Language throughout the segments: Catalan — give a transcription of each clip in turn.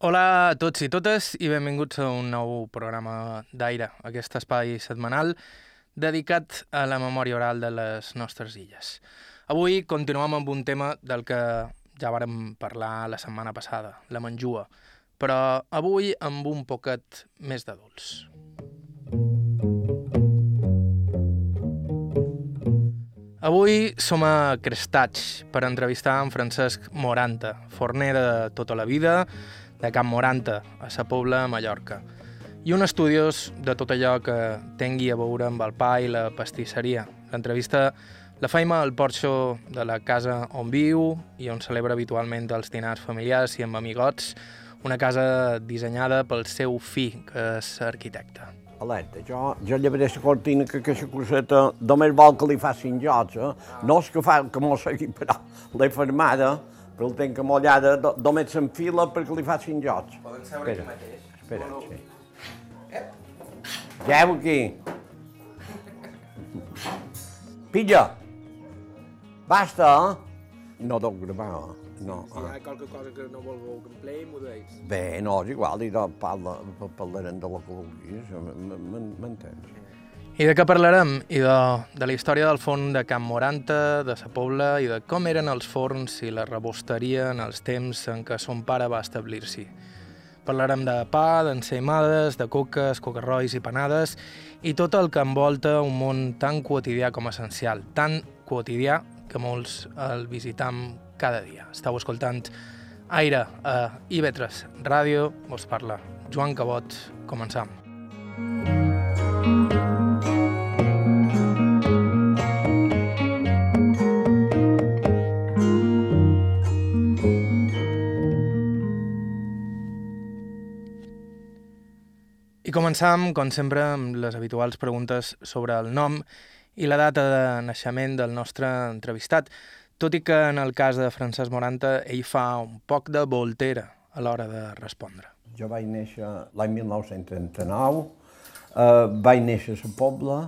Hola a tots i totes i benvinguts a un nou programa d'Aire, aquest espai setmanal dedicat a la memòria oral de les nostres illes. Avui continuem amb un tema del que ja vàrem parlar la setmana passada, la menjua, però avui amb un poquet més d'adults. Avui som a Crestats per entrevistar en Francesc Moranta, forner de tota la vida, de Camp Moranta, a Sa Pobla, Mallorca, i un estudiós de tot allò que tingui a veure amb el pa i la pastisseria. L'entrevista la faima al porxo de la casa on viu i on celebra habitualment els dinars familiars i amb amigots, una casa dissenyada pel seu fill, que és arquitecte. Alerta, jo, jo llevaré la cortina que aquesta coseta només vol que li facin jocs, eh? No és que fa que m'ho segui, però l'he fermada, però el tenc amollada, do- només s'enfila perquè li facin jocs. Poden Espera, espera, sí. Geu aquí. Pilla! Basta, eh? No deu gravar, eh? No, Si hi ah. ha qualque cosa que no vulgueu que empleï, m'ho deis. Bé, no, és igual, i parla, parlarem de l'ecologia, això, m- m- m'entens? I de què parlarem? I de, de la història del forn de Camp Moranta, de Sa Pobla, i de com eren els forns i la rebosteria en els temps en què son pare va establir-s'hi. Parlarem de pa, d'ensaïmades, de coques, cocarrois i panades, i tot el que envolta un món tan quotidià com essencial, tan quotidià que molts el visitam cada dia. Estau escoltant Aire a IB3 Ràdio, us parla Joan Cabot, començam. I començam, com sempre, amb les habituals preguntes sobre el nom i la data de naixement del nostre entrevistat, tot i que en el cas de Francesc Moranta ell fa un poc de voltera a l'hora de respondre. Jo vaig néixer l'any 1939, eh, vaig néixer a la Pobla,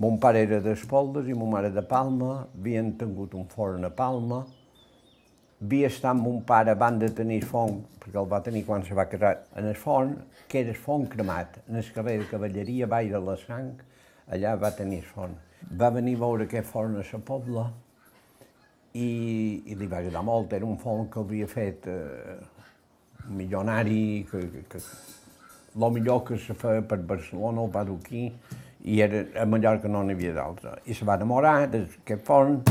mon pare era d'Espoldes i mon mare de Palma, havien tingut un forn a Palma, havia estat amb mon pare abans de tenir forn, perquè el va tenir quan se va casar, en el forn, que era el forn cremat, en el carrer de Cavalleria, baix de la Sang, allà va tenir forn. Va venir a veure aquest forn a la Pobla i, i li va agradar molt, era un forn que havia fet eh, un milionari, que, que, que el millor que se feia per Barcelona, el va dur aquí, i era, a Mallorca no n'hi havia d'altre. I se va enamorar d'aquest forn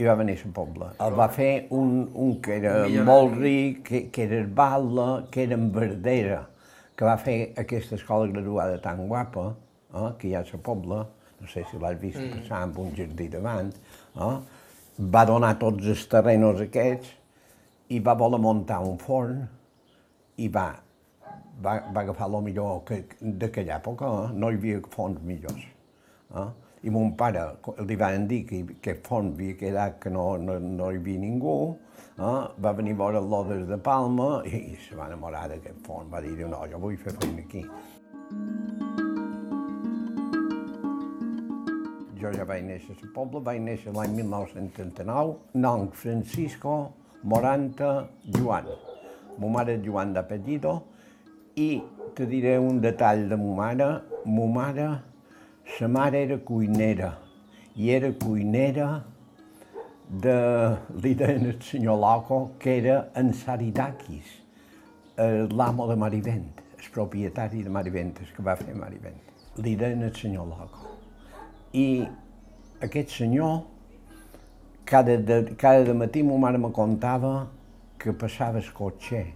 i va venir a la Pobla. El va fer un, un que era molt ric, que, que era Batla, que era en Verdera, que va fer aquesta escola graduada tan guapa, eh, que hi ha a la Pobla, no sé si l'has vist mm. passar amb un jardí davant, eh, va donar tots els terrenos aquests i va voler muntar un forn i va, va, va agafar el millor que, d'aquella època, eh? no hi havia forns millors. Eh? I mon pare li van dir que aquest forn havia quedat que no, no, no hi havia ningú, eh? va venir a veure l'Odes de Palma i, i se va enamorar d'aquest forn, va dir, no, jo vull fer feina aquí. Jo ja vaig néixer a la Pobla, vaig néixer l'any 1939, nom Francisco Moranta Joan. Mo mare Joan d'apellido i te diré un detall de mo mare. Mo mare, sa mare era cuinera i era cuinera de, li deien el senyor Loco, que era en Saridakis, eh, l'amo de Marivent, el propietari de Marivent, el que va fer Marivent. Li deien el senyor Loco. I aquest senyor, cada, de, cada de matí ma mare me contava que passava el cotxe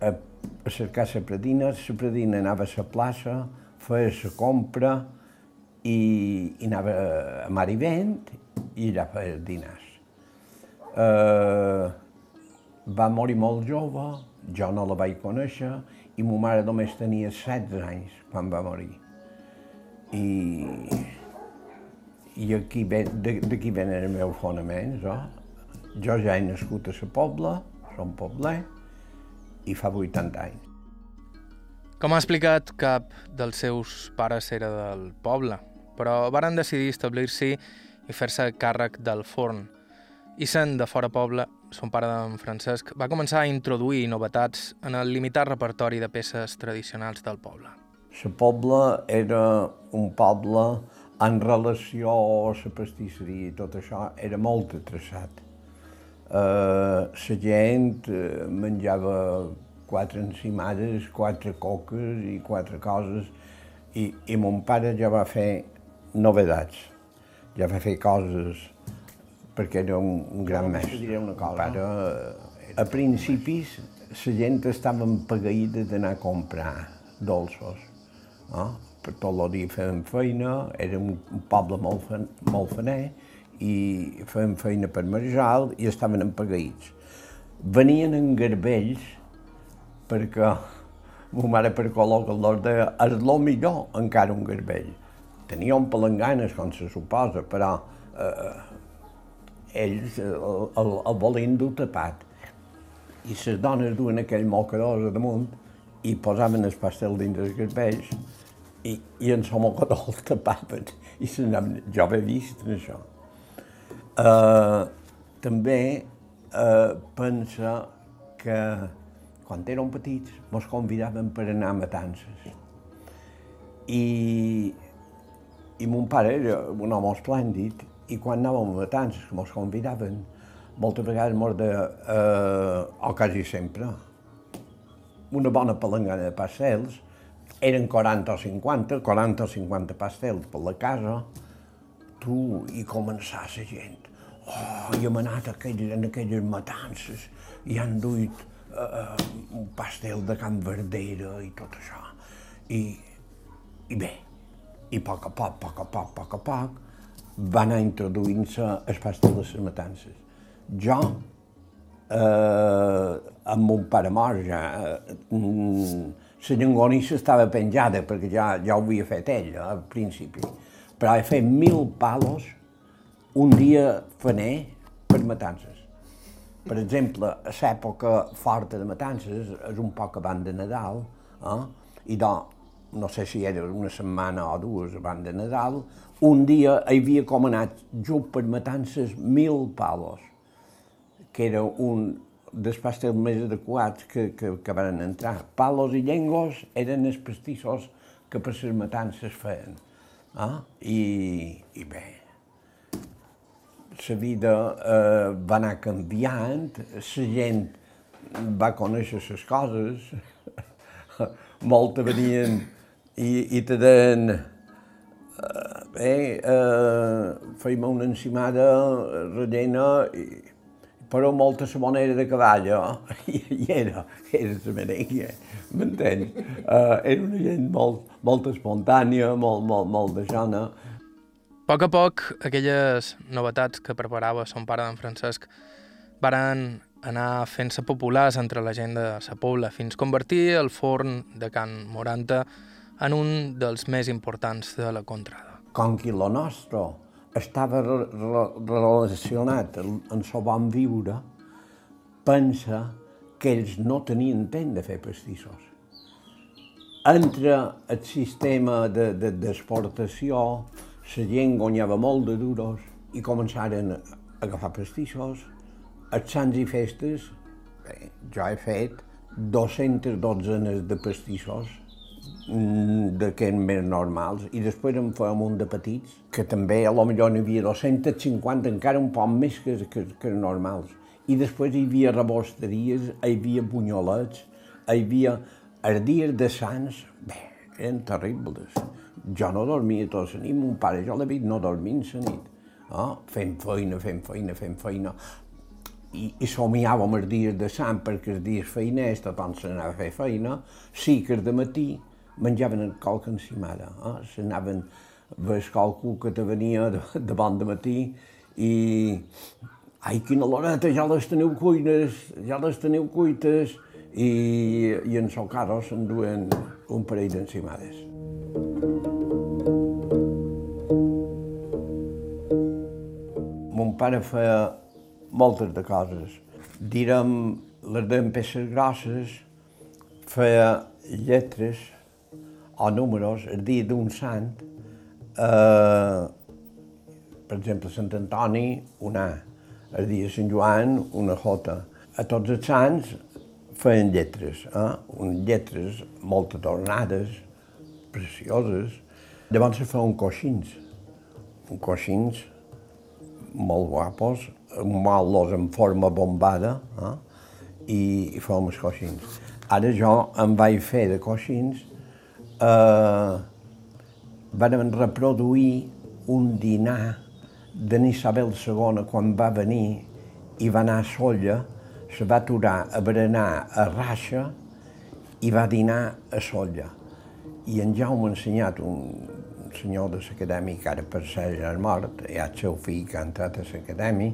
a, a cercar la predina, la predina anava a la plaça, feia la compra i, i anava a Marivent i allà feia els dinars. Eh, va morir molt jove, jo no la vaig conèixer i ma mare només tenia 16 anys quan va morir. I, i aquí ve, d'aquí venen els meus fonaments. Eh? Jo ja he nascut a la Pobla, som pobler, i fa 80 anys. Com ha explicat, cap dels seus pares era del poble, però varen decidir establir-s'hi i fer-se càrrec del forn. I sent de fora poble, son pare d'en Francesc, va començar a introduir novetats en el limitat repertori de peces tradicionals del poble. La poble era un poble en relació a la pastisseria i tot això, era molt atreçat. Uh, la gent uh, menjava quatre encimades, quatre coques i quatre coses, i, i mon pare ja va fer novedats, ja va fer coses perquè era un, un gran mestre. Diré una cosa. Pare, eh, a principis la gent estava empagueïda d'anar a comprar dolços. No? Per tot el dia fèiem feina, era un, un poble molt, fan, molt faner, i fèiem feina per Marjal i estaven empagueïts. Venien en garbells perquè ma mare per col·loca l'or deia és el millor encara un garbell. Tenia un palanganes, com se suposa, però eh, ells el, el, el volien dur tapat. I les dones duen aquell mocador damunt i posaven el pastel dins dels garbells i, i en el mocador el tapaven. I jo ho he vist, això. Uh, també uh, pensa que quan érem petits ens convidaven per anar a matances. I, i mon pare era un home esplèndid i quan anàvem a matances, que ens convidaven, moltes vegades mos de, eh, o quasi sempre, una bona palangana de pastels, eren 40 o 50, 40 o 50 pastels per la casa, tu, i començar la gent. Oh, i hem anat aquelles, en aquelles matances i han duit uh, un pastel de Can Verdera i tot això. I, i bé, i a poc a poc, a poc a poc, a poc a poc, va anar introduint-se el pastel de les matances. Jo, eh, amb mon pare mort ja, eh, la estava penjada perquè ja, ja ho havia fet ell eh, al principi, però he fet mil palos un dia faner per matances. Per exemple, a l'època forta de matances és un poc abans de Nadal, eh? i do, no sé si era una setmana o dues abans de Nadal, un dia hi havia com anat just per matances mil palos, que era un dels pastels més adequats que, que, que van entrar. Palos i llengos eren els pastissos que per les matances feien. Eh? I, I bé, la vida eh, va anar canviant, la gent va conèixer les coses, moltes venien i, i te deien, eh, bé, eh, feim una encimada rellena, i, però molta moneda de cavall, eh? I, i era, era la merengue, m'entens? Uh, era una gent molt, molt espontània, molt, molt, molt de jana, a poc a poc, aquelles novetats que preparava son pare d'en Francesc varen anar fent-se populars entre la gent de sa Pobla, fins convertir el forn de Can Moranta en un dels més importants de la contrada. Com que lo nostre estava re re relacionat amb el bon viure, pensa que ells no tenien temps de fer pastissos. Entre el sistema d'exportació, de, de, la gent guanyava molt de duros i començaren a agafar pastissos. Els sants i festes, bé, jo he fet 200 dotzenes de pastissos mm, d'aquests més normals i després en fèiem un de petits, que també a lo millor n'hi havia 250, encara un poc més que, que, que normals. I després hi havia rebosteries, hi havia bunyolets, hi havia els dies de Sants, bé, eren terribles jo no dormia tota la nit, mon pare jo vist no dormint la nit, oh? fent feina, fent feina, fent feina, i, i somiàvem els dies de sant perquè els dies feiners tothom s'anava a fer feina, sí que de matí menjaven el qualque encimada, eh? s'anaven a qualcú que te venia de, de bon de matí i ai, quina loreta, ja les teniu cuines, ja les teniu cuites, i, i en seu carro s'enduen un parell d'encimades. Mon pare feia moltes de coses. Direm, les de peces grosses, feia lletres o números el dia d'un sant. Eh, per exemple, Sant Antoni, un A. El dia de Sant Joan, una jota. A tots els sants feien lletres, eh? unes lletres molt adornades, precioses. Llavors se feien coixins, coixins molt guapos, mal·los en forma bombada, eh? i, i fèiem els coixins. Ara jo em vaig fer de coixins, eh, van reproduir un dinar de Isabel II quan va venir i va anar a Solla, se va aturar a berenar a Raixa i va dinar a Solla. I en Jaume ensenyat un senyor de l'acadèmia que ara per ser ja mort, hi ha el seu fill que ha entrat a l'acadèmia,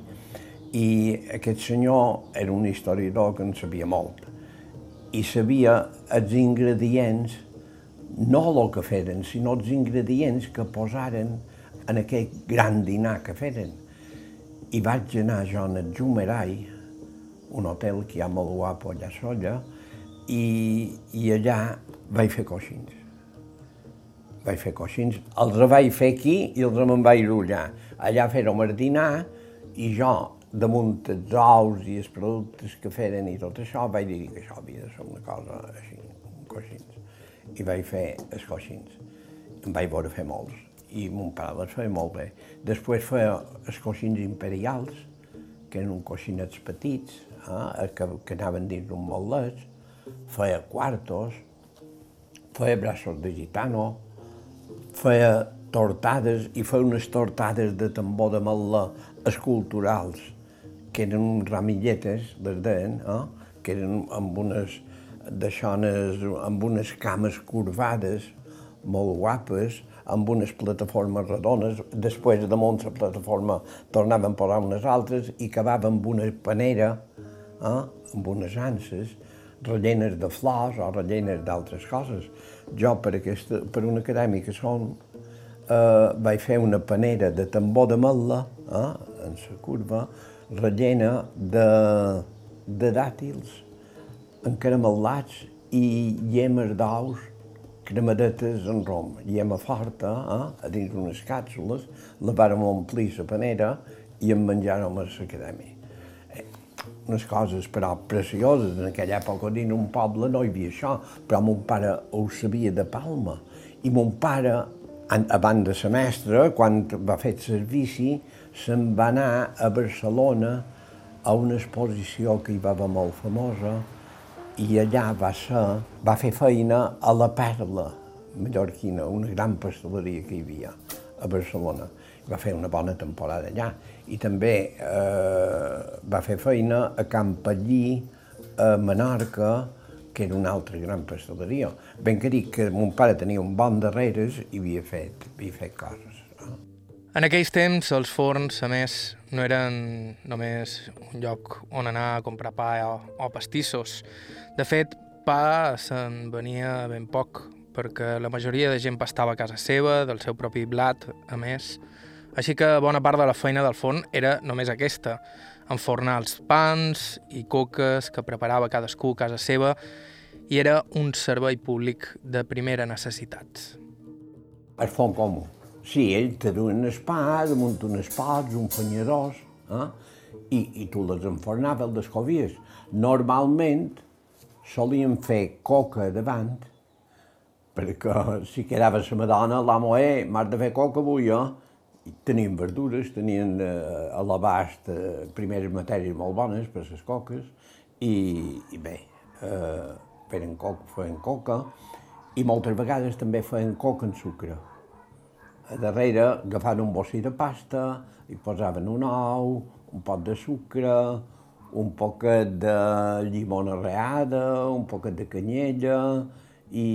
i aquest senyor era un historiador que en sabia molt i sabia els ingredients, no el que feren, sinó els ingredients que posaren en aquell gran dinar que feren. I vaig anar jo en el Jumerai, un hotel que hi ha molt guapo allà a Solla, i, i allà vaig fer coixins. Vaig fer coixins. Els vaig fer aquí i els me'n vaig allà. Allà fèrem dinar i jo, damunt els ous i els productes que feren i tot això, vaig dir que això havia de ser una cosa així, coixins. I vaig fer els coixins. Em vaig veure fer molts i mon pare les feia molt bé. Després feia els coixins imperials, que eren uns coixinets petits, eh, que, que anaven dins d'un motlets, feia quartos, feia braços de gitano, feia tortades i feia unes tortades de tambor de matla esculturals, que eren ramilletes, les deien, eh, que eren amb unes d'aixones, amb unes cames curvades, molt guapes, amb unes plataformes redones, després damunt la plataforma tornaven a posar unes altres i acabava amb una panera, eh, amb unes anses, rellenes de flors o rellenes d'altres coses. Jo, per, aquesta, per un acadèmic que som, eh, vaig fer una panera de tambor de matla, eh, en la curva, rellena de, de dàtils encaramel·lats i llemes d'ous cremadetes en rom, llema forta, eh, a dins unes càpsules, la vàrem omplir la panera i en menjàrem a l'acadèmia. Unes coses, però, precioses. En aquella època, dins un poble no hi havia això, però mon pare ho sabia de Palma. I mon pare, abans de semestre, quan va fer el servici, se'n va anar a Barcelona a una exposició que hi va haver molt famosa, i allà va, ser, va fer feina a la Perla mallorquina, una gran pasteleria que hi havia a Barcelona. Va fer una bona temporada allà. I també eh, va fer feina a Campallí, a Menorca, que era una altra gran pasteleria. Ben que dic que mon pare tenia un bon darreres i havia fet, havia fet coses. En aquells temps, els forns, a més, no eren només un lloc on anar a comprar pa o, o pastissos. De fet, pa se'n venia ben poc, perquè la majoria de gent pastava a casa seva, del seu propi blat, a més. Així que bona part de la feina del forn era només aquesta, enfornar els pans i coques que preparava cadascú a casa seva i era un servei públic de primera necessitat. El forn comú Sí, ell te duen el pa, damunt unes pots, un fanyadors, eh? I, i tu les enfornaves, el descovies. Normalment solien fer coca davant, perquè si quedava la madona, l'amo, eh, m'has de fer coca avui, eh? Tenien verdures, tenien eh, a l'abast eh, primeres matèries molt bones per les coques, i, i bé, eh, feien coca, feien coca, i moltes vegades també feien coca en sucre. A darrere agafaven un bossi de pasta, hi posaven un ou, un pot de sucre, un poquet de llimona reada, un poquet de canyella, i,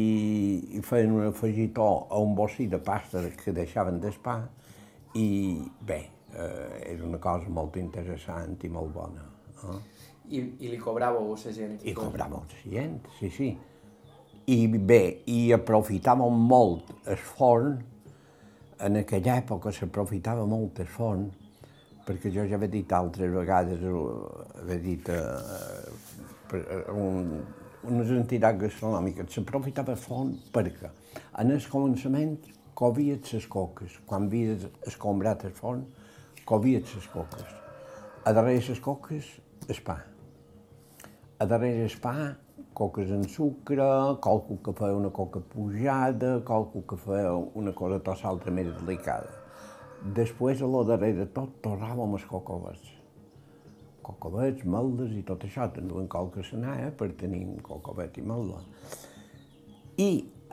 i feien un afegitó a un bossi de pasta que deixaven d'espà, i bé, eh, era una cosa molt interessant i molt bona. Eh? I, I li cobràveu a la gent? I cobràveu a la gent, sí, sí. I bé, i aprofitàvem molt el forn en aquella època s'aprofitava molt el forn, perquè jo ja he dit altres vegades, he dit eh, un, unes entitats gastronòmiques, s'aprofitava el forn perquè en el començament covies les coques, quan havies escombrat el forn, covies les coques. A darrere les coques, el pa. A darrere el pa, coques amb sucre, qualcú que feia una coca pujada, qualcú que feia una cosa tota altra més delicada. Després, a lo darrere tot, tornàvem els cocovets. Cocovets, meldes i tot això, tenien qualque senà, per tenir cocovet i melda. I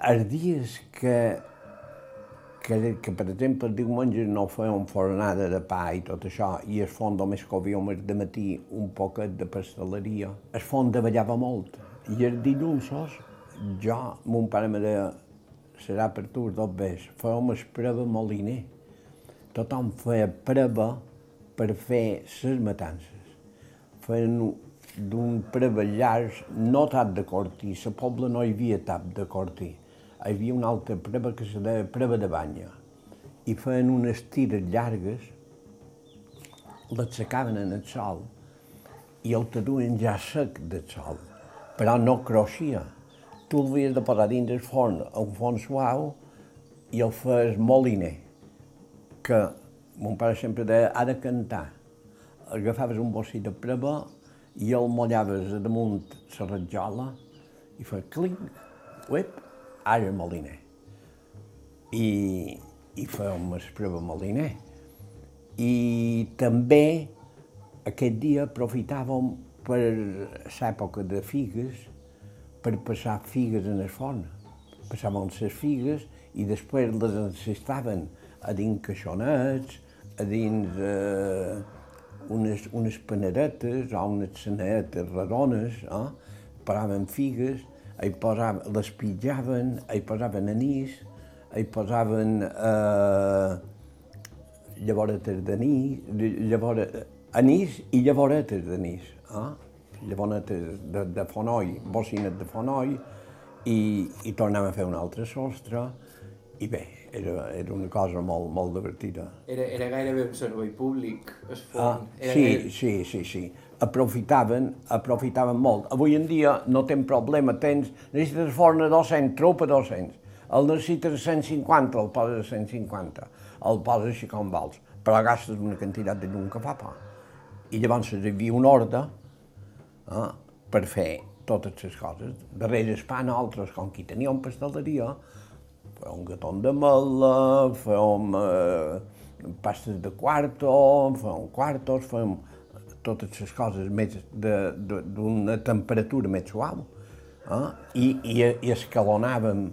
els dies que, que, que per exemple, el diumenge no fèiem fornada de pa i tot això, i el font només covíem de matí un poquet de pasteleria, el font davallava molt. I els dilluns, jo, mon pare me deia, serà per tu els dos vés, fèiem el preva moliner tothom feia preva per fer les matances. Feien d'un preva llarg, no tap de cortí, la pobla no hi havia tap de cortí. Hi havia una altra preva que se deia preva de banya. I feien unes tires llargues, les secaven en el sol i el taduen ja sec del sol, però no croixia. Tu el havies de posar dins del forn, un forn suau, i el feies moliner que mon pare sempre deia, ha de cantar. Agafaves un bossit de preva i el mollaves a damunt la ratjola i fa clinc, uep, ara moliner. I, i fèiem el preva moliner. I també aquest dia aprofitàvem per l'època de figues per passar figues en el forn. Passàvem les figues i després les encestaven a dins caixonets, a dins eh, unes, unes paneretes o unes sanetes redones, eh? paraven figues, hi posaven, les pitjaven, hi posaven anís, hi posaven eh, llavoretes d'anís, llavors, anís i llavoretes d'anís, eh? llavoretes de, de fonoll, bocines de fonoll, i, i tornàvem a fer un altre sostre, i bé, era, era una cosa molt, molt divertida. Era, era gairebé un servei públic, es forn. Ah, era sí, gaire... sí, sí, sí. Aprofitaven, aprofitaven molt. Avui en dia no tens problema, tens, necessites forn a 200, tropa 200. El necessites 150, el poses a 150. El poses així com vols, però gastes una quantitat de llum que fa pa. I llavors hi havia un ordre eh, per fer totes les coses. Darrere el pa, nosaltres, com que teníem pasteleria, fèiem gatón de mela, fèiem eh, pastes de quarto, fèiem quartos, fèiem totes les coses d'una temperatura més suau. Eh? I, i, I escalonàvem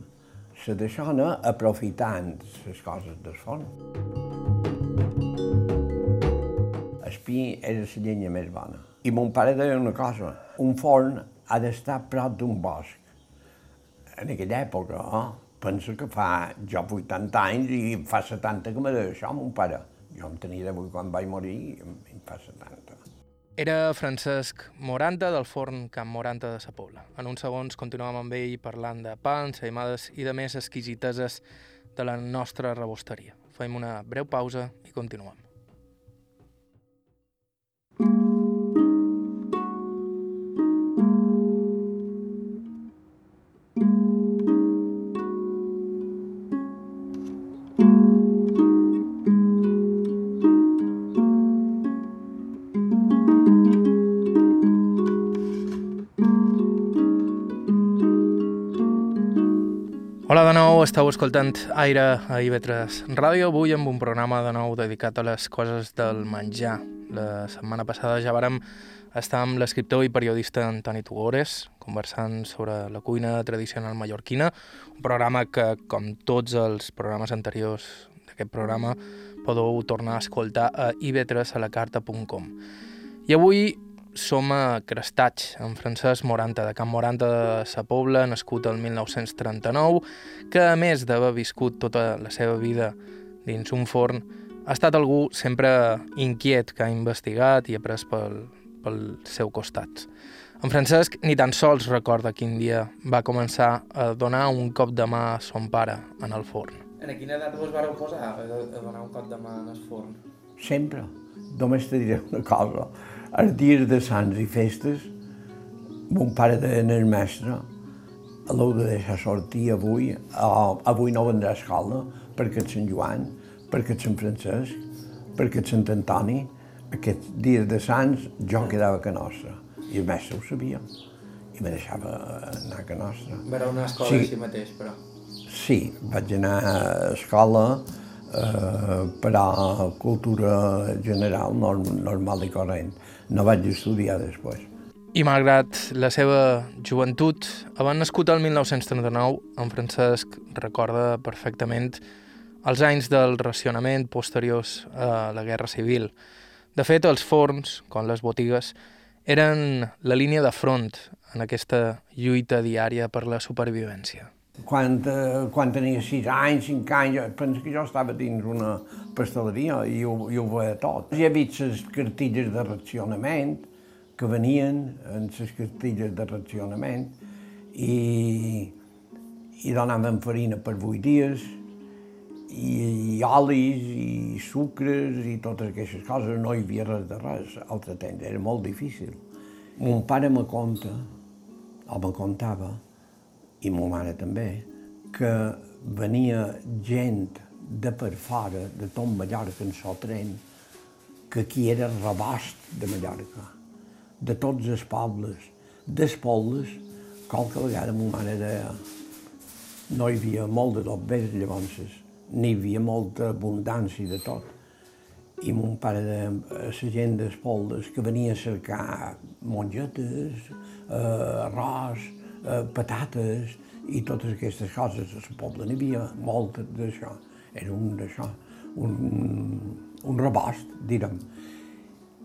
la deixona aprofitant les coses del forn. El pi era la llenya més bona. I mon pare deia una cosa, un forn ha d'estar prop d'un bosc. En aquella època, eh? pensa que fa jo 80 anys i fa 70 que me deia això, mon pare. Jo em tenia 18 quan vaig morir em fa 70. Era Francesc Moranta del forn Camp Moranta de Sa Pobla. En uns segons continuàvem amb ell parlant de pa, ensaïmades i de més exquisiteses de la nostra rebosteria. Fem una breu pausa i continuem. Esteu escoltant Aire a IB3 Ràdio, avui amb un programa de nou dedicat a les coses del menjar. La setmana passada ja vàrem estar amb l'escriptor i periodista Antoni Tugores, conversant sobre la cuina tradicional mallorquina, un programa que, com tots els programes anteriors d'aquest programa, podeu tornar a escoltar a ib3alacarta.com. I avui som a Crestats, en Francesc Moranta, de Camp Moranta de Sa Pobla, nascut el 1939, que a més d'haver viscut tota la seva vida dins un forn, ha estat algú sempre inquiet que ha investigat i ha pres pel, pel seu costat. En Francesc ni tan sols recorda quin dia va començar a donar un cop de mà a son pare en el forn. En quina edat vos vareu posar a, a donar un cop de mà en el forn? Sempre. Només te diré una cosa els dies de sants i festes, mon pare deia al mestre, l'heu de deixar sortir avui, uh, avui no vendrà a escola, perquè és Sant Joan, perquè és Sant Francesc, perquè és Sant Antoni, aquests dies de Sants jo quedava a Can Nostra i el mestre ho sabia i me deixava anar a Can Nostra. Va anar a escola Sí. així mateix, però... Sí, vaig anar a escola eh, per a cultura general norm, normal i corrent. No vaig estudiar després. I malgrat la seva joventut, havent nascut el 1939, en Francesc recorda perfectament els anys del racionament posteriors a la Guerra Civil. De fet, els forns, com les botigues, eren la línia de front en aquesta lluita diària per la supervivència. Quan, eh, quan tenia sis anys, cinc anys, jo penso que jo estava dins una pasteleria i ho, i ho veia tot. Hi havia les cartilles de racionament que venien en les cartilles de racionament i, i donaven farina per vuit dies i, i olis i sucres i totes aquestes coses. No hi havia res de res altre temps, era molt difícil. Mon pare me conta, o me contava, i ma mare també, que venia gent de per fora, de tot Mallorca en so tren, que aquí era rebost de Mallorca, de tots els pobles, dels pobles, qualque vegada ma mare deia no hi havia molt de tot bé llavors, ni hi havia molta abundància de tot. I mon pare deia a la gent dels pobles que venia a cercar mongetes, eh, arròs, eh, patates i totes aquestes coses. Al poble n'hi havia molt d'això. Era un d'això, un, un rebost, direm.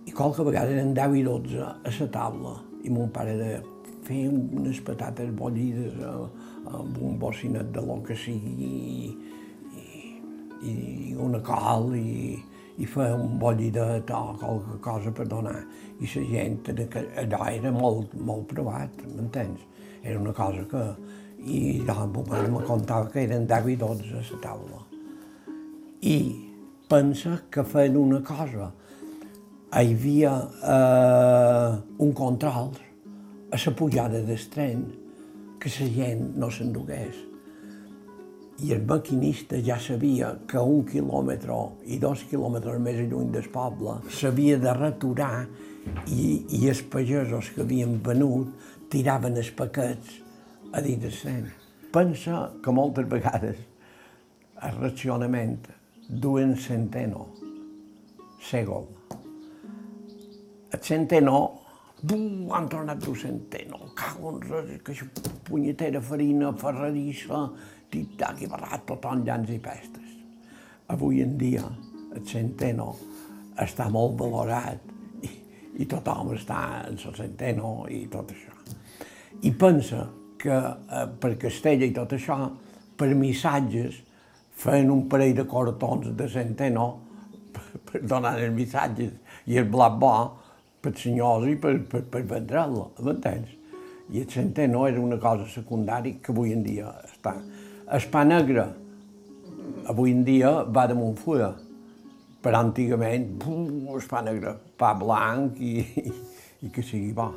I qualque vegada eren 10 i 12 a la taula i mon pare deia fer unes patates bollides amb un bocinet de lo que sigui i, i una col i, i fer un bollidet o qualque cosa per donar. I la gent, allò era molt, molt provat, m'entens? Era una cosa que... I la meva me contava que eren 10 i 12 a la taula. I pensa que feien una cosa. Hi havia eh, un control a la pujada del tren que la gent no s'endugués. I el maquinista ja sabia que un quilòmetre i dos quilòmetres més lluny del poble s'havia de raturar i, i els pagesos que havien venut tiraven els paquets a dins tren. Pensa que moltes vegades el racionament duen centeno, segol. El centeno Bum, han tornat d'un centeno, cago en res, que això punyetera farina, ferrarissa, tic-tac i barrat, tothom llans i pestes. Avui en dia el centeno està molt valorat i, i tothom està en el centeno i tot això. I pensa que eh, per Castella i tot això, per missatges, feien un parell de cortons de centeno per, per donar els missatges i el blat bo per senyors i per, per, per vendre'l, m'entens? I el centeno era una cosa secundària que avui en dia està. El pa negre, avui en dia va de Montfulla, però antigament, bum, el pa negre, pa blanc i, i, i que sigui bo.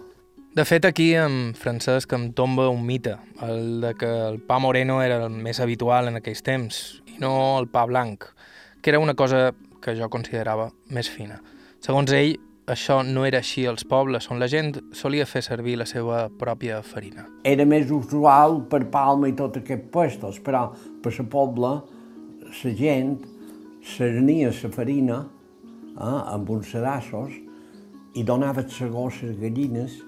De fet, aquí en Francesc em tomba un mite, el de que el pa moreno era el més habitual en aquells temps, i no el pa blanc, que era una cosa que jo considerava més fina. Segons ell, això no era així als pobles, on la gent solia fer servir la seva pròpia farina. Era més usual per Palma i tots aquests puestos, però per la poble la gent serenia la farina eh, amb uns sedassos i donava segó a les gallines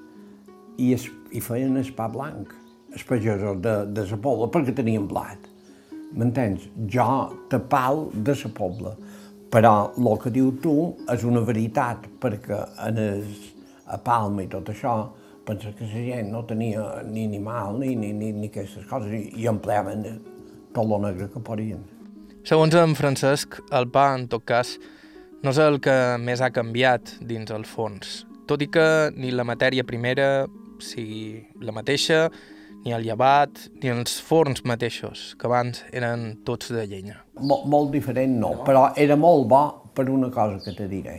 i, es, i feien el pa blanc, els pagesos de, de la pobla, perquè tenien blat. M'entens? Jo tapal de la pobla. Però el que diu tu és una veritat, perquè en es, a Palma i tot això, pensa que la gent no tenia ni animal ni, ni, ni, ni aquestes coses i, i empleaven tot el negre que podien. Segons en Francesc, el pa, en tot cas, no és el que més ha canviat dins el fons, tot i que ni la matèria primera sigui la mateixa, ni el llevat, ni els forns mateixos, que abans eren tots de llenya. Mol, molt diferent no, però era molt bo per una cosa que te diré.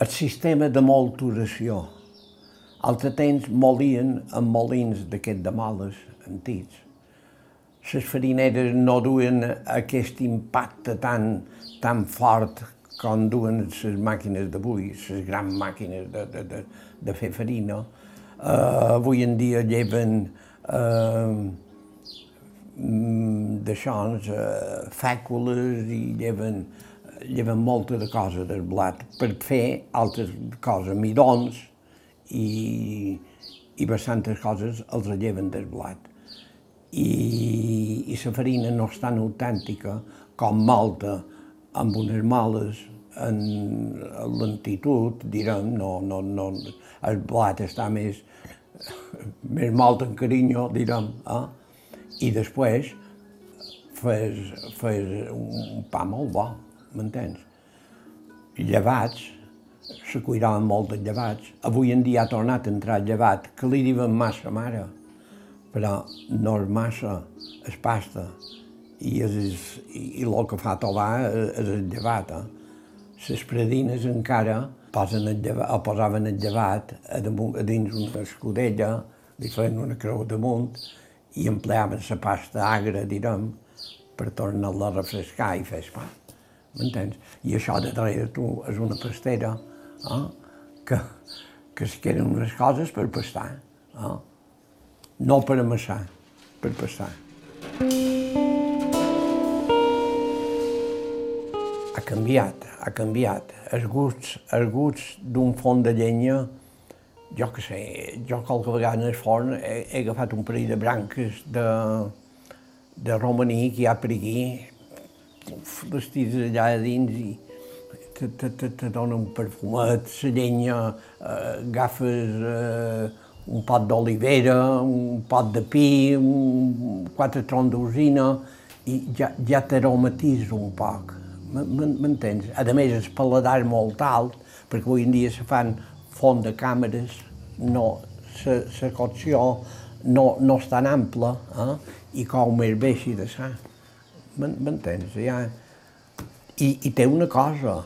El sistema de molturació. Altre temps molien amb molins d'aquests de moles antics. Les farineres no duen aquest impacte tan, tan fort com duen les màquines d'avui, les grans màquines de, de, de, de fer farina. Uh, avui en dia lleven uh, d'això, uh, i lleven, lleven moltes de coses del blat per fer altres coses, midons i, i bastantes coses els lleven del blat. I, i la farina no és tan autèntica com malta, amb unes males en lentitud, direm, no, no, no, el blat està més, més malt en carinyo, direm, eh? i després fes, fes un pa molt bo, m'entens? Llevats, se cuidaven molt de llevats. Avui en dia ha tornat a entrar llevat, que li diuen massa mare, però no és massa, és pasta i, és, i el que fa tovar és el llevat. Eh? Les predines encara posen el llevat, o posaven el llevat a, damunt, a dins una escudella, li feien una creu damunt i empleaven la pasta agra, direm, per tornar-la a refrescar i fer pa. M'entens? I això de darrere tu és una pastera eh? que, que es queden unes coses per pastar. Eh? No per amassar, per pastar. Ha canviat, ha canviat. Els gusts, els gusts d'un forn de llenya, jo que sé, jo qualque vegada en el forn he, he agafat un parell de branques de, de romaní que hi ha per aquí, les tires allà a dins i te, te, te, te dona un perfumet, la llenya, eh, agafes eh, un pot d'olivera, un pot de pi, un, quatre troncs d'usina, i ja, ja t'aromatitza un poc m'entens? A més, el paladar és molt alt, perquè avui en dia se fan font de càmeres, no, la cocció no, no és tan ampla eh? i cou més bé així de sa. M'entens? Ja... I, I té una cosa,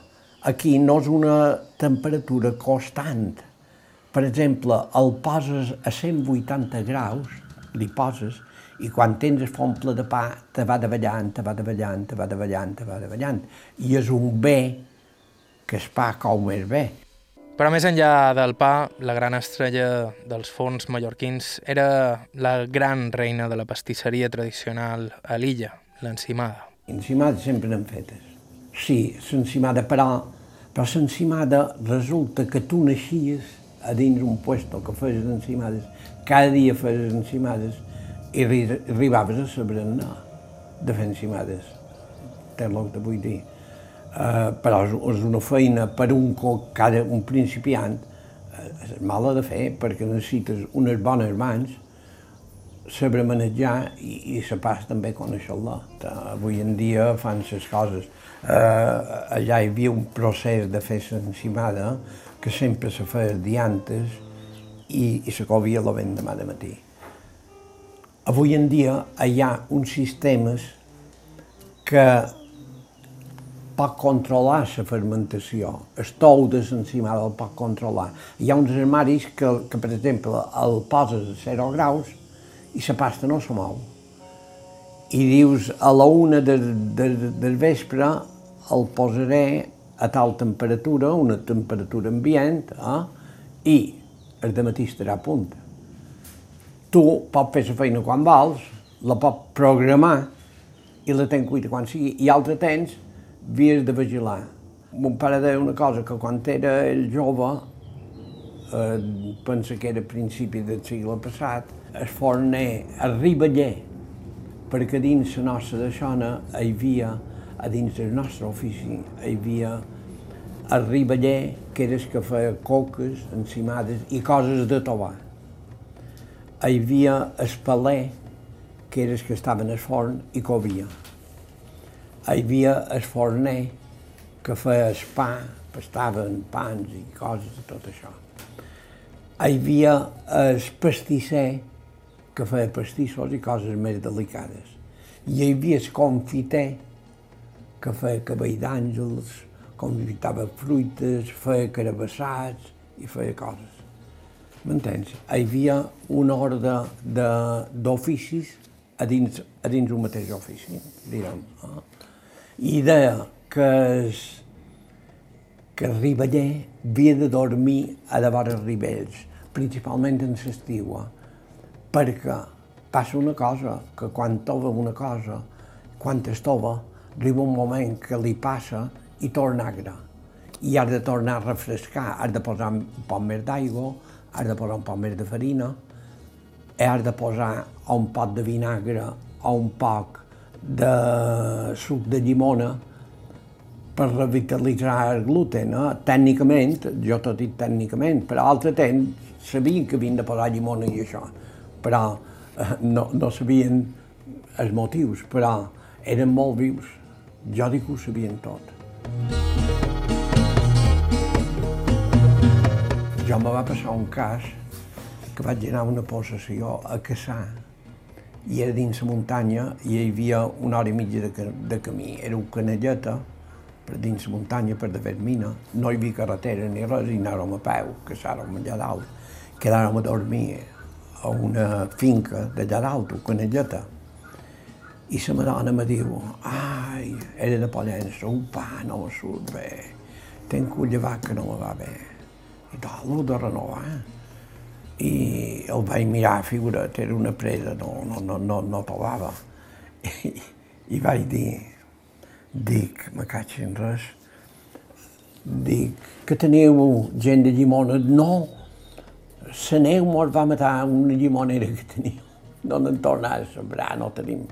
aquí no és una temperatura constant. Per exemple, el poses a 180 graus, li poses, i quan tens el font ple de pa, te va davallant, te va davallant, te va davallant, te va davallant. I és un bé que el pa cou més bé. Però més enllà del pa, la gran estrella dels forns mallorquins era la gran reina de la pastisseria tradicional a l'illa, l'encimada. Encimada sempre n'han fetes. Sí, l'encimada, però, però l'encimada resulta que tu naixies a dins un puesto que fes encimades, cada dia fes encimades, i arribaves a saber no, de fer encimades, té el que vull dir. Uh, però és una feina per un, cada, un principiant, uh, és mala de fer perquè necessites unes bones mans, saber manejar i, i la pas també conèixer-la. Avui en dia fan les coses. Uh, allà hi havia un procés de fer l'encimada que sempre se feia diantes i, i se covia la vent demà de matí. Avui en dia hi ha uns sistemes que pot controlar la fermentació. El tou de l'encimada el pot controlar. Hi ha uns armaris que, que per exemple, el poses a 0 graus i la pasta no se mou. I dius, a la una del, del, del vespre el posaré a tal temperatura, una temperatura ambient, eh? i el matí estarà a punt tu pots fer la feina quan vols, la pots programar i la tens cuita quan sigui, i altre temps havies de vigilar. Mon pare deia una cosa, que quan era el jove, eh, pensa que era a principi del segle passat, el forner, el riballer, perquè dins la nostra deixona hi havia, a dins del nostre ofici, hi havia el riballer, que era el que feia coques, encimades i coses de tovar hi havia el paler, que era el que estava en el forn i covia. Hi havia el forner, que feia el pa, pastaven pans i coses de tot això. Hi havia el pastisser, que feia pastissos i coses més delicades. I hi havia el confiter, que feia cabell d'àngels, confitava fruites, feia carabassats i feia coses. M'entens? Hi havia una ordre d'oficis a dins, a dins un mateix ofici. Eh? I deia que es, que arriba allà havia de dormir a de vora rivells, principalment en l'estiu, perquè passa una cosa, que quan tova una cosa, quan es tova, arriba un moment que li passa i torna agra. I has de tornar a refrescar, has de posar un poc més d'aigua, has de posar un poc més de farina, has de posar un pot de vinagre o un poc de suc de llimona per revitalitzar el gluten. Eh? Tècnicament, jo t'ho dic tècnicament, però a l'altre temps sabien que havien de posar llimona i això, però eh, no, no sabien els motius, però eren molt vius. Jo dic que ho sabien tot. Jo me va passar un cas que vaig anar a una possessió a caçar i era dins la muntanya i hi havia una hora i mitja de, de camí. Era un canelleta per dins la muntanya, per de mina. No hi havia carretera ni res i anàvem a peu, caçàrem allà dalt. Quedàrem a dormir a una finca d'allà dalt, un canelleta. I la madona me diu, ai, era de Pollença, un pa no me surt bé, tenc un llevat que no me va bé. I l'ho de renovar. I el vaig mirar, figura't, era una presa, no, no, no, no, no trobava. I, I vaig dir, dic, me caig en res, dic, que teniu gent de llimona? No, la neu mos va matar una llimonera que teniu. No n'en torna a sembrar, no tenim.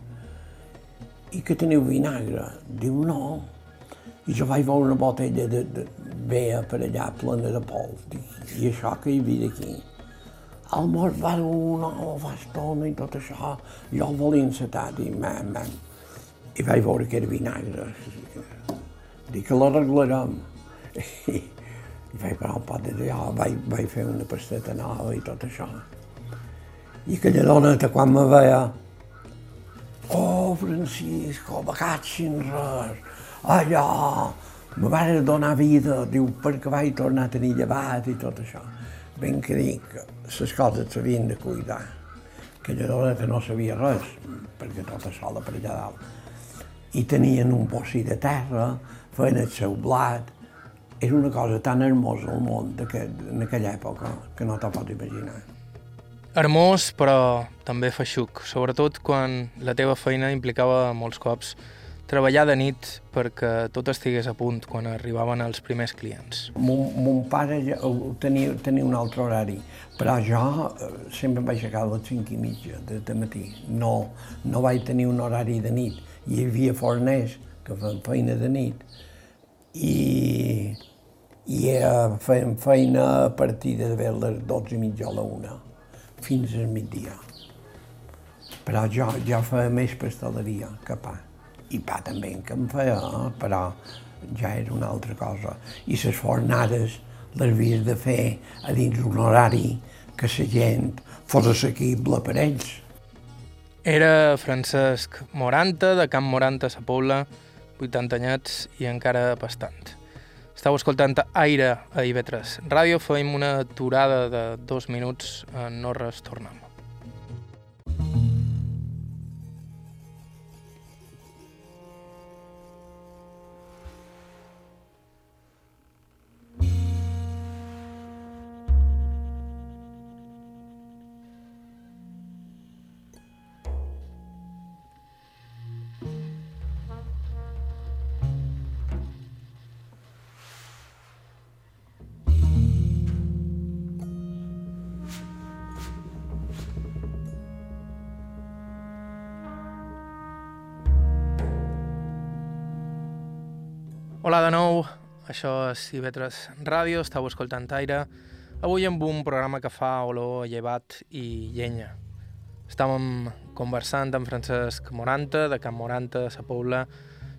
I que teniu vinagre? Diu, no. I jo vaig veure una botella de, de vea per allà plena de pols. I això que hi havia aquí? El mort va una fa estona i tot això. Jo el volia encetar, dic, mam, mam. I vaig veure que era vinagre. Dic que l'arreglarem. I, i vaig parar un pot de allò, vaig, vaig fer una pasteta nova i tot això. I aquella doneta quan me veia, oh, Francisco, en res, allò, me va donar vida, diu, perquè vaig tornar a tenir llevat i tot això. Ben que dic, les coses s'havien de cuidar. Aquella doneta no sabia res, perquè tota sola per allà dalt. I tenien un bocí de terra, feien el seu blat, és una cosa tan hermosa al món en aquella època que no t'ho pots imaginar. Hermós, però també feixuc, sobretot quan la teva feina implicava molts cops treballar de nit perquè tot estigués a punt quan arribaven els primers clients. Mon, mon pare tenia, tenia un altre horari, però jo eh, sempre em vaig aixecar a les 5 i mitja de, de matí. No, no vaig tenir un horari de nit. Hi havia forners que feien feina de nit i, i eh, fèiem feina a partir de les 12 i mitja a la una, fins al migdia. Però jo, jo feia més pasteleria que. I pa també que em feia, eh? però ja era una altra cosa. I les fornades les havies de fer a dins un horari que la gent fos assequible per ells. Era Francesc Moranta, de Camp Moranta, a Pobla, 80 anyats i encara bastant. Estau escoltant Aire a Ivetres Ràdio, fem una aturada de dos minuts, no res, tornem. Això és Ivetres Ràdio, estàu escoltant Aire. Avui amb un programa que fa olor llevat i llenya. Estàvem conversant amb Francesc Moranta, de Camp Moranta, de Sa Pobla,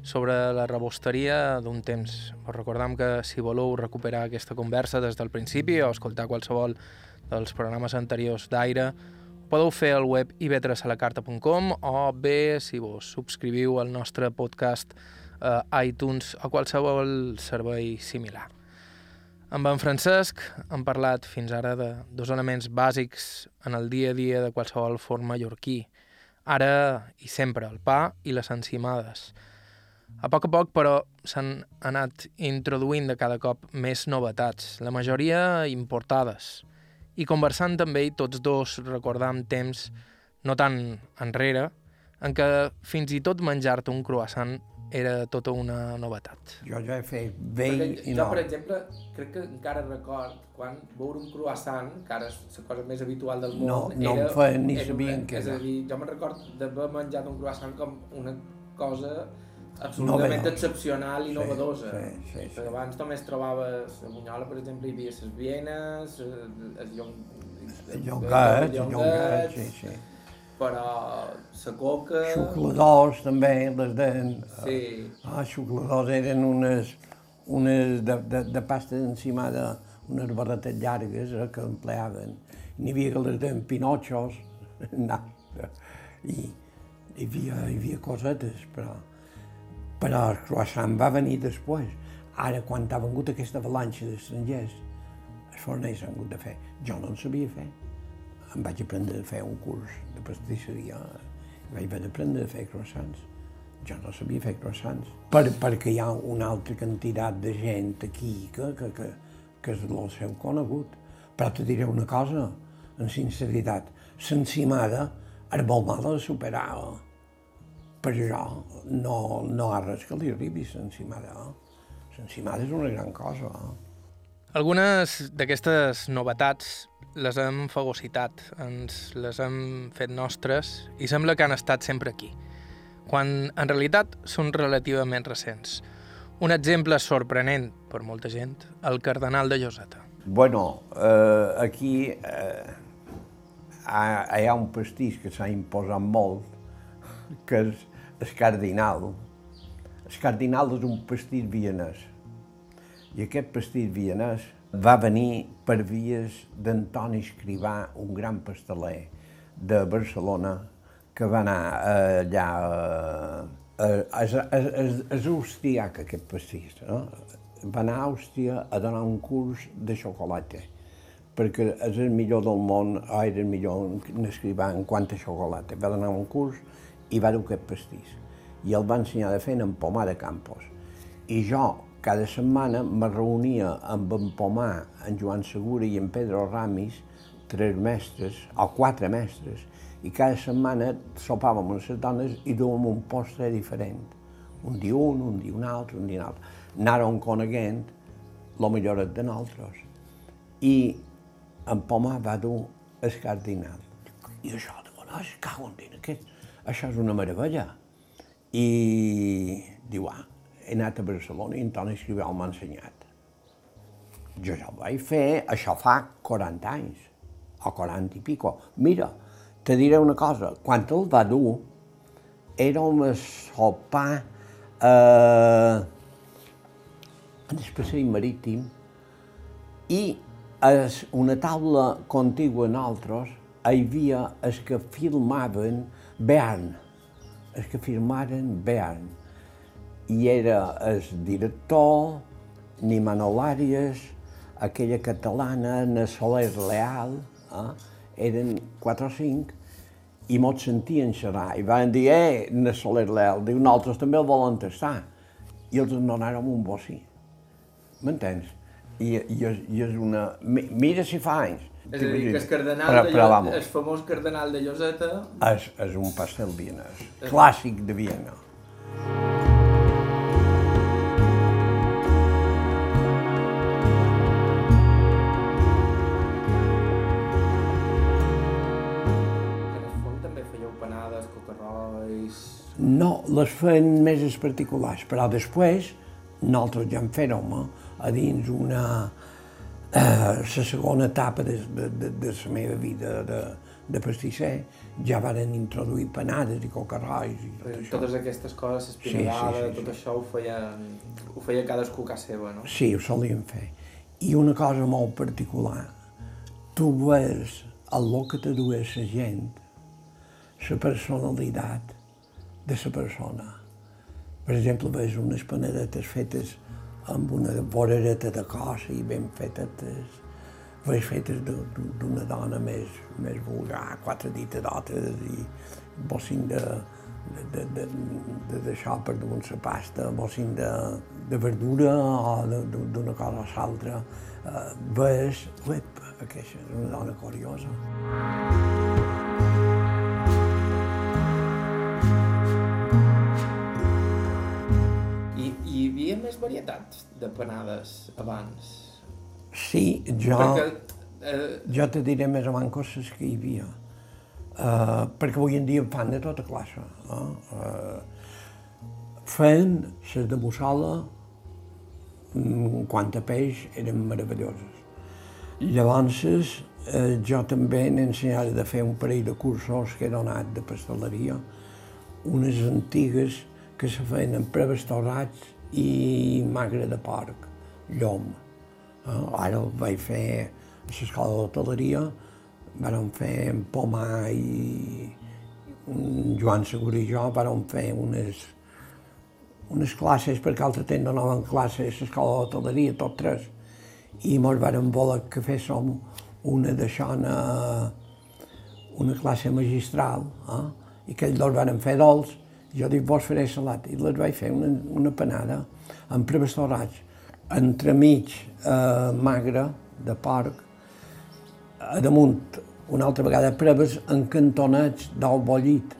sobre la rebosteria d'un temps. Us recordam que si voleu recuperar aquesta conversa des del principi o escoltar qualsevol dels programes anteriors d'Aire, podeu fer al web ivetresalacarta.com o bé si vos subscriviu al nostre podcast a iTunes o qualsevol servei similar. Amb en Francesc hem parlat fins ara de dos elements bàsics en el dia a dia de qualsevol forma mallorquí. Ara i sempre, el pa i les encimades. A poc a poc, però, s'han anat introduint de cada cop més novetats, la majoria importades. I conversant també, tots dos recordam temps no tan enrere, en què fins i tot menjar-te un croissant era tota una novetat. Jo ja he fet vell Perquè i jo, no. per exemple, crec que encara record quan veure un croissant, que ara és la cosa més habitual del món, No, no era, en feien ni era sabien què És a era. dir, jo me'n record d'haver menjat un croissant com una cosa absolutament Novedosa. excepcional i Sí, novedosa. sí, sí, sí. Perquè abans només trobaves a Bunyola, per exemple, hi havia les vienes, eh, el llong... El llongat, el llongat, llongat, sí, sí. Però la coca... Xucladors també, les deien. Sí. Ah, xucladors eren unes, unes de, de, de pasta encimada, unes barretes llargues eh, que empleaven. N'hi havia que les deien pinotxos, no. I hi havia, hi havia cosetes, però, però el croissant va venir després. Ara, quan ha vengut aquesta avalanxa d'estrangers, els forners han hagut de fer. Jo no en sabia fer. Em vaig aprendre a fer un curs de pastisseria vaig haver d'aprendre a fer croissants. Jo no sabia fer croissants. Per, perquè hi ha una altra quantitat de gent aquí que, que, que, que és el seu conegut. Però te diré una cosa, en sinceritat, l'encimada era molt mala de superar. Eh? Per això no, no ha res que li arribi l'encimada. Eh? L'encimada és una gran cosa. Eh? Algunes d'aquestes novetats les hem fagocitat, ens les hem fet nostres i sembla que han estat sempre aquí, quan en realitat són relativament recents. Un exemple sorprenent per molta gent, el cardenal de Lloseta. Bueno, eh, aquí eh, hi ha un pastís que s'ha imposat molt, que és el cardinal. El cardinal és un pastís vienès. I aquest pastís vienès va venir per vies d'Antoni Escrivà, un gran pasteler de Barcelona, que va anar eh, allà a... a, a, a, a Austriac, aquest pastís. No? Va anar a Àustria a donar un curs de xocolata, perquè és el millor del món, o era el millor n'escrivà en quant a xocolata. Va donar un curs i va dur aquest pastís. I el va ensenyar de fer en Pomar de Campos. I jo, cada setmana, me reunia amb en Pomar, en Joan Segura i en Pedro Ramis, tres mestres, o quatre mestres, i cada setmana sopàvem amb les dones i duem un postre diferent. Un dia un, un dia un altre, un dia un altre. Anàrem coneguent el millor de nosaltres. I en Pomar va dur el cardinal. I això, no, es cago en dins, aquest, això és una meravella. I diu, ah, he anat a Barcelona i Antoni Escrivell m'ha ensenyat. Jo ja ho vaig fer, això fa 40 anys, o 40 i pico. Mira, te diré una cosa, quan el va dur, érem a sopar eh, en el passeig marítim i a una taula contigua a nosaltres hi havia els que filmaven Bern, els que filmaven Bern. I era el director, ni Manolàries, aquella catalana, na Soler Leal, eh? eren quatre o cinc, i mos sentien xerrar, i van dir, eh, na Soler Leal, diu, nosaltres també el volen tastar. I els en donàrem un bocí. M'entens? I, i, és, I és una... mi- Mira si fa anys. És a dir, que el cardenal Però- de però, Llo- vamos, el famós cardenal de Lloseta és, és un pastel vienès, clàssic de Viena. No, les feien més particulars, però després nosaltres ja en fèrem a dins una... Eh, la segona etapa de, de, de, de la meva vida de, de pastisser, ja varen introduir panades i cocarrois i tot això. Totes aquestes coses, Sí, sí, sí, sí. tot això ho feien, ho feia cadascú a casa seva, no? Sí, ho solíem fer. I una cosa molt particular, tu veus el que te dues la gent, la personalitat de la persona. Per exemple, veus unes panadetes fetes amb una vorereta de cosa i ben fetes, veus fetes d'una dona més, més vulgar, quatre diterotes i bocin de, de, de, de deixar per damunt la pasta, bocin de, de verdura o d'una cosa a l'altra. Uh, ves, uep, aquesta és una dona curiosa. I, varietats de panades abans? Sí, jo, Perquè, eh, jo te diré més avant coses que hi havia. Uh, perquè avui en dia en fan de tota classe. Eh? Uh, feien les de mussola, mm, quant a peix, eren meravelloses. Llavors, eh, jo també n'he ensenyat de fer un parell de cursos que he donat de pasteleria, unes antigues que se feien amb preves torrats i magre de porc, llom. Eh? Ara ho vaig fer a l'escola d'hoteleria, vàrem fer en Pomar i Joan Segur i jo vàrem fer unes, unes classes, perquè altre temps donaven classes a l'escola d'hoteleria, tot tres, i mos vàrem voler que féssim una d'això, una, una classe magistral, eh? i que ells varen fer dolç, jo dic, vos faré salat, i les vaig fer una, una panada amb preves torrats, entremig eh, magre de porc, a damunt una altra vegada preves encantonats d'ou bollit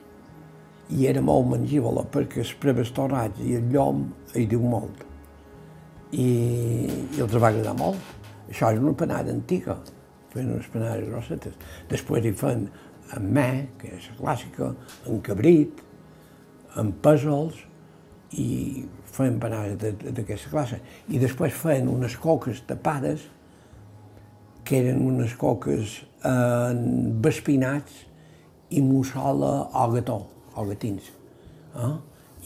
i era molt mengívola perquè els preves torrats i el llom hi diu molt i, i els va agradar molt. Això és una panada antiga, feien unes panades grossetes. Després hi fan amb me, que és clàssica, amb cabrit, amb pèsols i feien panades d'aquesta classe. I després feien unes coques tapades que eren unes coques amb espinats i mussola o gató, o gatins. Eh?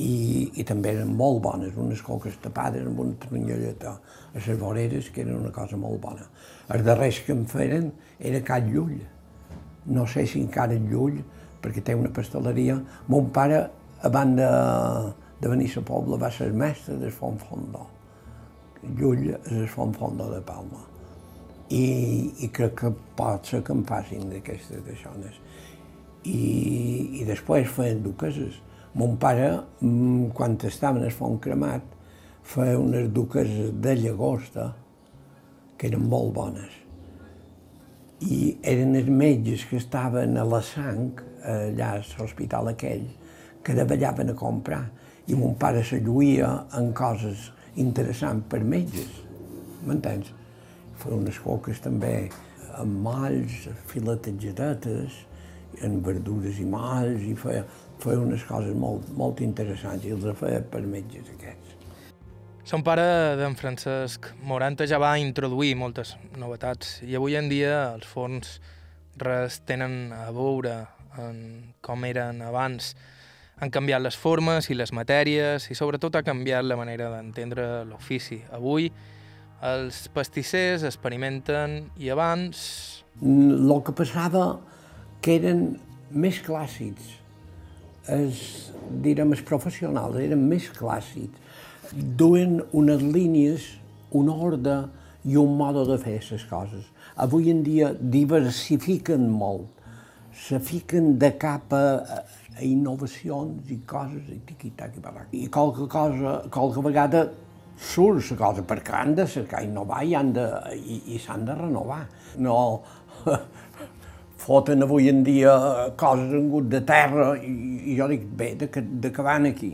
I, I també eren molt bones, unes coques tapades amb una tronyolleta a les voreres, que eren una cosa molt bona. Els darrers que em feien era Cat Llull. No sé si encara el Llull, perquè té una pasteleria. Mon pare, abans de, de venir a poble, va ser mestre del Font Fondó. Llull és el Font Fondó de Palma i, i crec que pot ser que em facin d'aquestes deixones. I, I després feien duqueses. Mon pare, mm, quan estava en el font cremat, feia unes duqueses de llagosta que eren molt bones. I eren els metges que estaven a la sang, allà a l'hospital aquell, que davallaven a comprar. I mon pare se lluïa en coses interessants per metges. M'entens? feia unes coques també amb malls, filetejades, amb verdures i malls, i feia, feia unes coses molt, molt interessants, i els feia per metges aquests. Son pare d'en Francesc Moranta ja va introduir moltes novetats i avui en dia els forns res tenen a veure en com eren abans. Han canviat les formes i les matèries i sobretot ha canviat la manera d'entendre l'ofici. Avui els pastissers experimenten i abans... El que passava que eren més clàssics. Els, direm, els professionals eren més clàssics. Duen unes línies, un ordre i un mode de fer les coses. Avui en dia diversifiquen molt, se fiquen de cap a, a innovacions i coses, i tiqui-tac i I qualque cosa, qualque vegada surt la cosa, perquè han de cercar innovar i, han de, i, i s'han de renovar. No foten avui en dia coses en gut de terra i, i jo dic, bé, de, de que van aquí.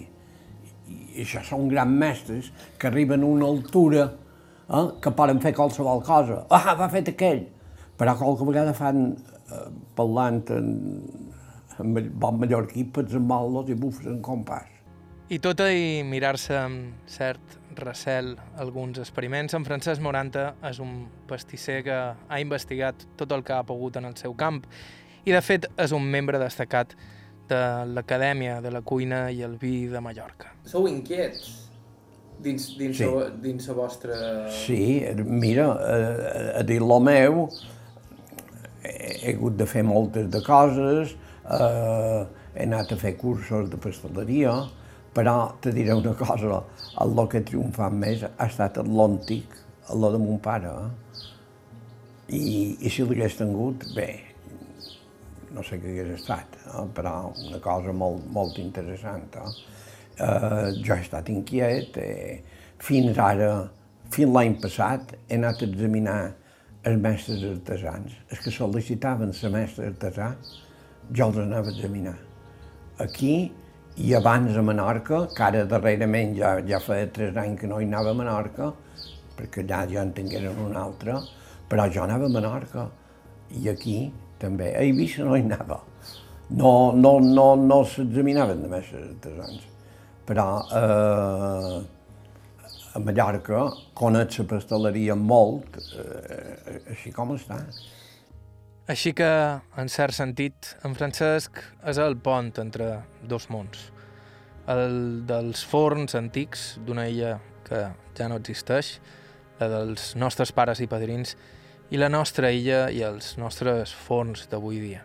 I això són grans mestres que arriben a una altura eh, que poden fer qualsevol cosa. Ah, va fet aquell! Però qualque vegada fan, eh, parlant en, en bon mallorquí, pets en maldos i bufes en compàs. I tot i mirar-se amb cert recel alguns experiments, en Francesc Moranta és un pastisser que ha investigat tot el que ha pogut en el seu camp i, de fet, és un membre destacat de l'Acadèmia de la Cuina i el Vi de Mallorca. Sou inquiets dins, dins, sí. la, dins la vostra... Sí, mira, a, a dir lo meu, he hagut de fer moltes de coses, eh, he anat a fer cursos de pasteleria, però te diré una cosa, el que ha triomfat més ha estat el l'antic, el de mon pare. Eh? I, I si l'hagués tingut, bé, no sé què hagués estat, eh? però una cosa molt, molt interessant. Eh? Eh, jo he estat inquiet, eh, fins ara, fins l'any passat, he anat a examinar els mestres artesans. Els que sol·licitaven ser mestre artesà, jo els anava a examinar. Aquí i abans a Menorca, que ara darrerament ja, ja feia tres anys que no hi anava a Menorca, perquè allà ja en tingueren un altre, però jo anava a Menorca i aquí també. A Eivissa no hi anava. No, no, no, no s'examinaven de mestres artesans. Però eh, a Mallorca conec la pasteleria molt, eh, així com està. Així que, en cert sentit, en Francesc és el pont entre dos mons. El dels forns antics d'una illa que ja no existeix, la dels nostres pares i padrins, i la nostra illa i els nostres forns d'avui dia.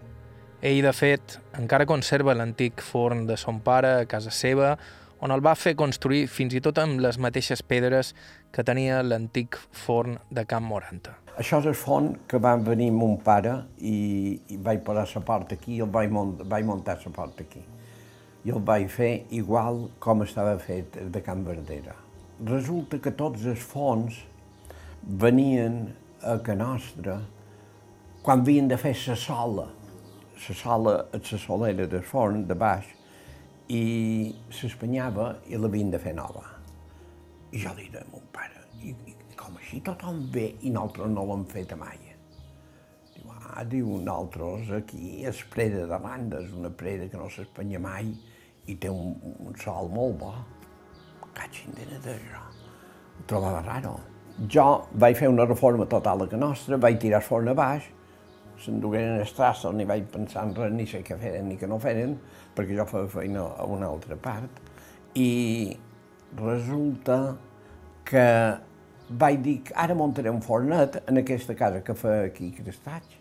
Ell, de fet, encara conserva l'antic forn de son pare a casa seva, on el va fer construir fins i tot amb les mateixes pedres que tenia l'antic forn de Camp Moranta. Això és el forn que va venir mon pare i, i vaig posar la porta aquí i el vaig, mont, vaig muntar la porta aquí. I el vaig fer igual com estava fet de Can Verdera. Resulta que tots els forns venien a que nostra quan havien de fer la sola, la sola, la solera del forn de baix, i s'espanyava i l'havien de fer nova. I jo li deia a mon pare, i, i així tothom ve i nosaltres no l'hem fet mai. Diu, ah, diu, nosaltres aquí és preda de banda, és una preda que no s'espanya mai i té un, un sol molt bo. Catxin de d'això. Ho trobava raro. Jo vaig fer una reforma total a que nostra, vaig tirar el forn a baix, s'endugueren els traços, ni vaig pensar en res, ni sé què feren ni què no feren, perquè jo feia feina a una altra part, i resulta que vaig dir que ara muntaré un fornet en aquesta casa que fa aquí Crestats.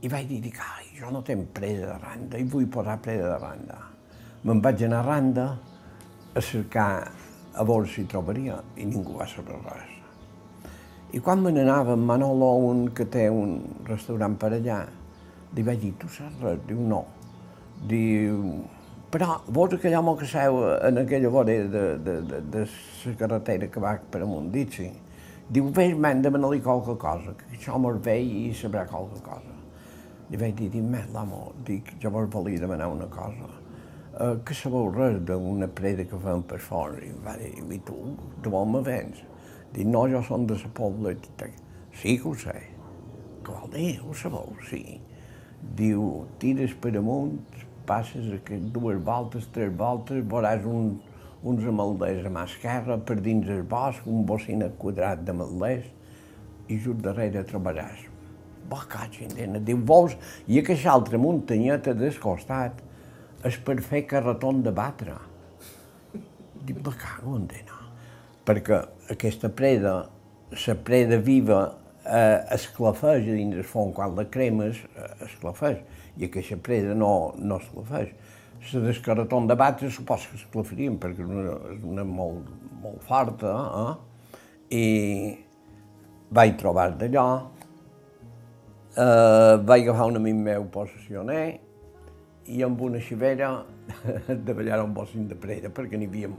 I vaig dir, dic, ai, jo no tenc presa de randa i vull posar presa de randa. Me'n vaig anar a randa a cercar a veure si trobaria i ningú va saber res. I quan me n'anava amb Manolo, un que té un restaurant per allà, li vaig dir, tu saps res? Diu, no. Diu, però vols aquell home que seu en aquella vorera de, de, de, de la carretera que va per amunt, dit sí. Diu, vés, men, demana-li qualque cosa, que això home ve i sabrà qualque cosa. Li vaig dir, dic, men, l'home, dic, jo vos volia demanar una cosa. Uh, que sabeu res d'una preda que fem per fora? I va dir, i tu, de on me vens? Dic, no, jo som de la pobla. Sí que ho sé. Què vol dir? Ho sabeu? Sí. Diu, tires per amunt, passes aquest dues voltes, tres voltes, veuràs un, uns amalders a mà esquerra, per dins el bosc, un bocinet quadrat d'amalders, i just darrere trobaràs. Va, catxindena, diu, vols, i aquesta altra muntanyeta del costat és per fer carreton de batre. Dic, me cago en dena perquè aquesta preda, la preda viva, eh, esclafeix a dins el fons, quan la cremes, eh, esclafeix, i aquesta preda no, no esclafeix. La descarreton de batre supos que esclafarien, perquè és una, és una molt, molt forta, eh? i vaig trobar d'allò, eh, vaig agafar un amic meu possessioner, i amb una xivera de ballar un bocin de preda, perquè n'hi havia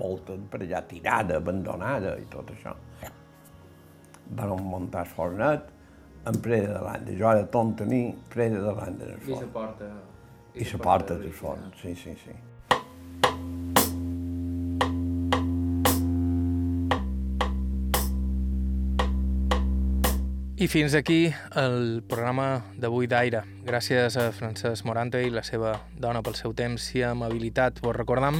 molta per allà tirada, abandonada i tot això. Van muntar el fornet en preda de l'anda. Jo ara tot tenir preda de forn. I la porta... I la porta del forn, sí, sí, sí. I fins aquí el programa d'avui d'Aire. Gràcies a Francesc Morante i la seva dona pel seu temps i amabilitat. Vos recordam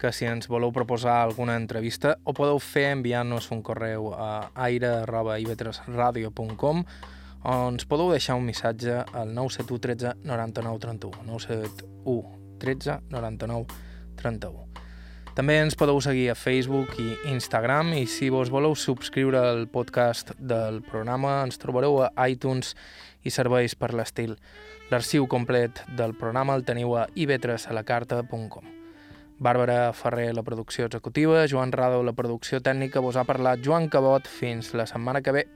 que si ens voleu proposar alguna entrevista ho podeu fer enviant-nos un correu a aire.ivetresradio.com o ens podeu deixar un missatge al 971 13 99 31 971 13 99 31 també ens podeu seguir a Facebook i Instagram i si vos voleu subscriure al podcast del programa ens trobareu a iTunes i serveis per l'estil. L'arxiu complet del programa el teniu a ivetresalacarta.com. Bàrbara Ferrer, la producció executiva, Joan Rado, la producció tècnica, vos ha parlat Joan Cabot. Fins la setmana que ve.